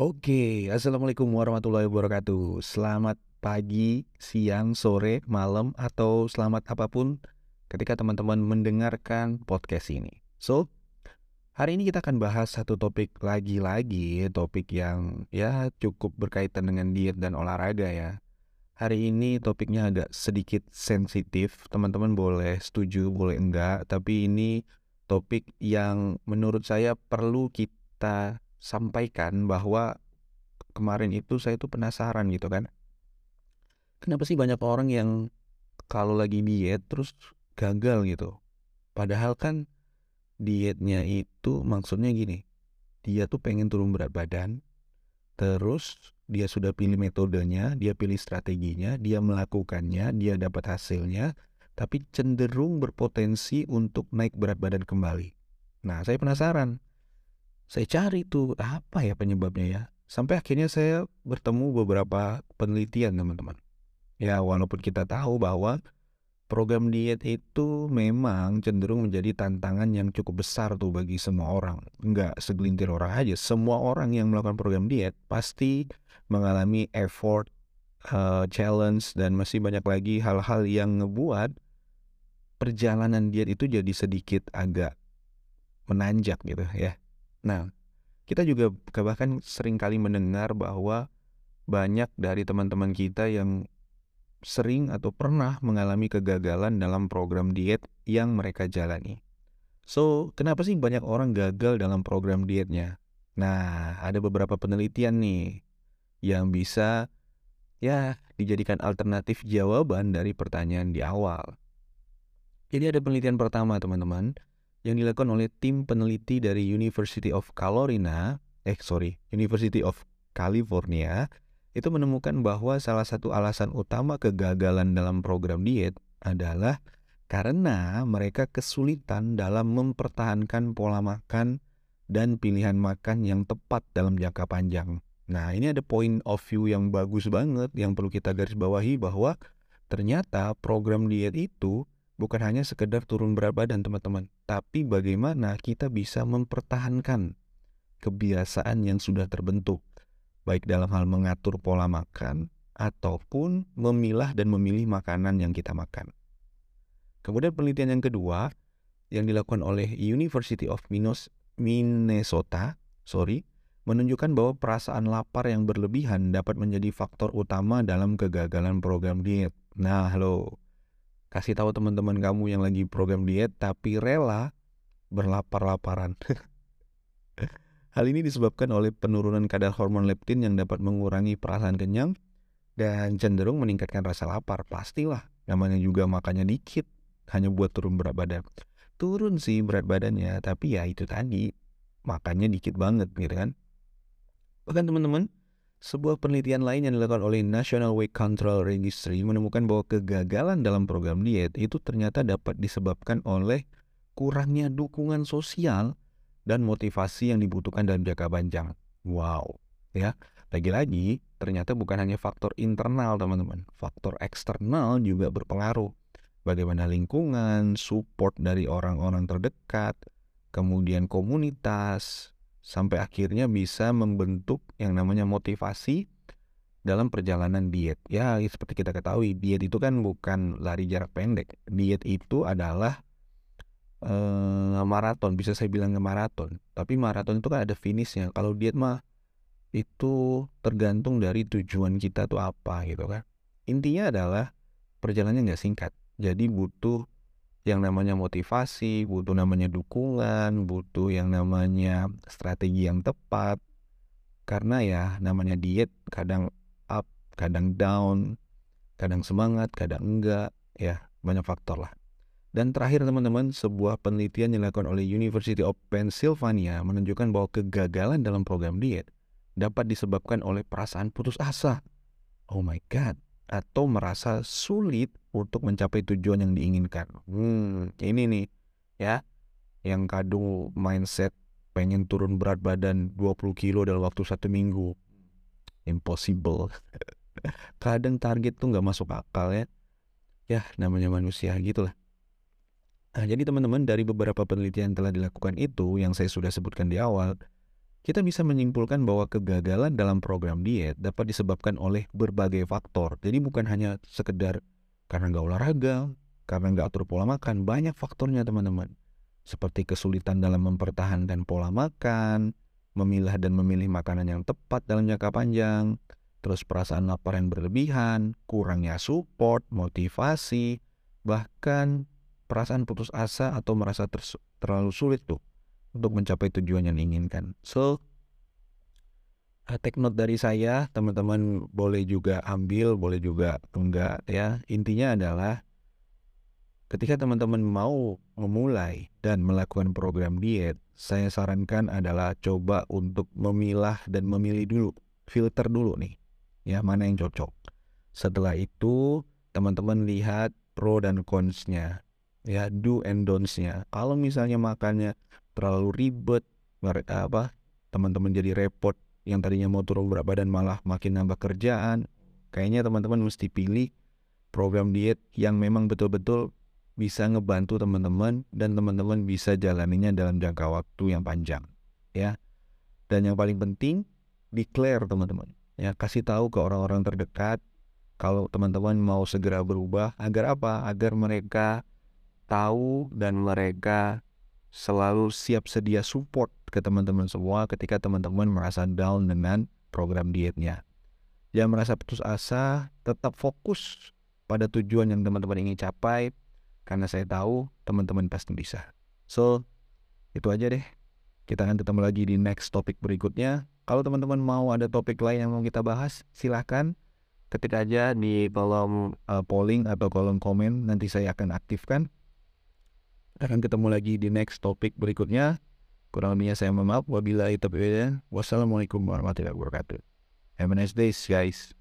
Oke, Assalamualaikum warahmatullahi wabarakatuh. Selamat pagi, siang, sore, malam, atau selamat apa pun ketika teman-teman mendengarkan podcast ini. So, hari ini kita akan bahas satu topik lagi-lagi, topik yang ya cukup berkaitan dengan diet dan olahraga ya. Hari ini topiknya agak sedikit sensitif, teman-teman boleh setuju, boleh enggak, tapi ini topik yang menurut saya perlu kita sampaikan bahwa kemarin itu saya tuh penasaran gitu kan. Kenapa sih banyak orang yang kalau lagi diet terus gagal gitu. Padahal kan dietnya itu maksudnya gini. Dia tuh pengen turun berat badan. Terus dia sudah pilih metodenya, dia pilih strateginya, dia melakukannya, dia dapat hasilnya, tapi cenderung berpotensi untuk naik berat badan kembali. Nah, saya penasaran saya cari tuh apa ya penyebabnya ya. Sampai akhirnya saya bertemu beberapa penelitian teman-teman. Ya walaupun kita tahu bahwa program diet itu memang cenderung menjadi tantangan yang cukup besar tuh bagi semua orang. Enggak segelintir orang aja, semua orang yang melakukan program diet pasti mengalami effort, uh, challenge dan masih banyak lagi hal-hal yang ngebuat perjalanan diet itu jadi sedikit agak menanjak gitu ya. Nah, kita juga bahkan sering kali mendengar bahwa banyak dari teman-teman kita yang sering atau pernah mengalami kegagalan dalam program diet yang mereka jalani. So, kenapa sih banyak orang gagal dalam program dietnya? Nah, ada beberapa penelitian nih yang bisa ya dijadikan alternatif jawaban dari pertanyaan di awal. Jadi ada penelitian pertama teman-teman yang dilakukan oleh tim peneliti dari University of Carolina, eh sorry, University of California, itu menemukan bahwa salah satu alasan utama kegagalan dalam program diet adalah karena mereka kesulitan dalam mempertahankan pola makan dan pilihan makan yang tepat dalam jangka panjang. Nah, ini ada point of view yang bagus banget yang perlu kita garis bawahi bahwa ternyata program diet itu bukan hanya sekedar turun berat badan teman-teman, tapi bagaimana kita bisa mempertahankan kebiasaan yang sudah terbentuk, baik dalam hal mengatur pola makan ataupun memilah dan memilih makanan yang kita makan. Kemudian penelitian yang kedua yang dilakukan oleh University of Minnesota, sorry, menunjukkan bahwa perasaan lapar yang berlebihan dapat menjadi faktor utama dalam kegagalan program diet. Nah, halo, kasih tahu teman-teman kamu yang lagi program diet tapi rela berlapar-laparan. Hal ini disebabkan oleh penurunan kadar hormon leptin yang dapat mengurangi perasaan kenyang dan cenderung meningkatkan rasa lapar. Pastilah, namanya juga makannya dikit, hanya buat turun berat badan. Turun sih berat badannya, tapi ya itu tadi, makannya dikit banget gitu kan. Bahkan teman-teman, sebuah penelitian lain yang dilakukan oleh National Weight Control Registry menemukan bahwa kegagalan dalam program diet itu ternyata dapat disebabkan oleh kurangnya dukungan sosial dan motivasi yang dibutuhkan dalam jangka panjang. Wow, ya. Lagi-lagi, ternyata bukan hanya faktor internal, teman-teman. Faktor eksternal juga berpengaruh. Bagaimana lingkungan, support dari orang-orang terdekat, kemudian komunitas, sampai akhirnya bisa membentuk yang namanya motivasi dalam perjalanan diet. Ya, seperti kita ketahui, diet itu kan bukan lari jarak pendek. Diet itu adalah eh, maraton, bisa saya bilang maraton. Tapi maraton itu kan ada finishnya. Kalau diet mah itu tergantung dari tujuan kita tuh apa gitu kan. Intinya adalah perjalanannya nggak singkat. Jadi butuh yang namanya motivasi, butuh namanya dukungan, butuh yang namanya strategi yang tepat. Karena ya namanya diet kadang up, kadang down, kadang semangat, kadang enggak, ya banyak faktor lah. Dan terakhir teman-teman, sebuah penelitian yang dilakukan oleh University of Pennsylvania menunjukkan bahwa kegagalan dalam program diet dapat disebabkan oleh perasaan putus asa. Oh my god, atau merasa sulit untuk mencapai tujuan yang diinginkan. Hmm, ini nih ya yang kadung mindset pengen turun berat badan 20 kilo dalam waktu satu minggu. Impossible. Kadang target tuh nggak masuk akal ya. Ya namanya manusia gitulah. Nah, jadi teman-teman dari beberapa penelitian yang telah dilakukan itu yang saya sudah sebutkan di awal, kita bisa menyimpulkan bahwa kegagalan dalam program diet dapat disebabkan oleh berbagai faktor. Jadi bukan hanya sekedar karena nggak olahraga, karena nggak atur pola makan, banyak faktornya teman-teman. Seperti kesulitan dalam mempertahankan pola makan, memilah dan memilih makanan yang tepat dalam jangka panjang, terus perasaan lapar yang berlebihan, kurangnya support, motivasi, bahkan perasaan putus asa atau merasa terlalu sulit tuh untuk mencapai tujuan yang diinginkan. So, uh, take note dari saya, teman-teman boleh juga ambil, boleh juga enggak ya. Intinya adalah ketika teman-teman mau memulai dan melakukan program diet, saya sarankan adalah coba untuk memilah dan memilih dulu, filter dulu nih, ya mana yang cocok. Setelah itu, teman-teman lihat pro dan cons-nya, ya do and don'ts-nya. Kalau misalnya makannya terlalu ribet apa teman-teman jadi repot yang tadinya mau turun berat badan malah makin nambah kerjaan. Kayaknya teman-teman mesti pilih program diet yang memang betul-betul bisa ngebantu teman-teman dan teman-teman bisa jalaninya dalam jangka waktu yang panjang ya. Dan yang paling penting declare teman-teman ya. Kasih tahu ke orang-orang terdekat kalau teman-teman mau segera berubah agar apa? Agar mereka tahu dan mereka selalu siap sedia support ke teman-teman semua ketika teman-teman merasa down dengan program dietnya. Jangan merasa putus asa, tetap fokus pada tujuan yang teman-teman ingin capai karena saya tahu teman-teman pasti bisa. So, itu aja deh. Kita akan ketemu lagi di next topik berikutnya. Kalau teman-teman mau ada topik lain yang mau kita bahas, silahkan ketik aja di kolom uh, polling atau kolom komen. Nanti saya akan aktifkan akan ketemu lagi di next topik berikutnya. Kurang lebihnya saya mohon maaf. Wabillahi taufiq Wassalamualaikum warahmatullahi wabarakatuh. Have a nice day, guys.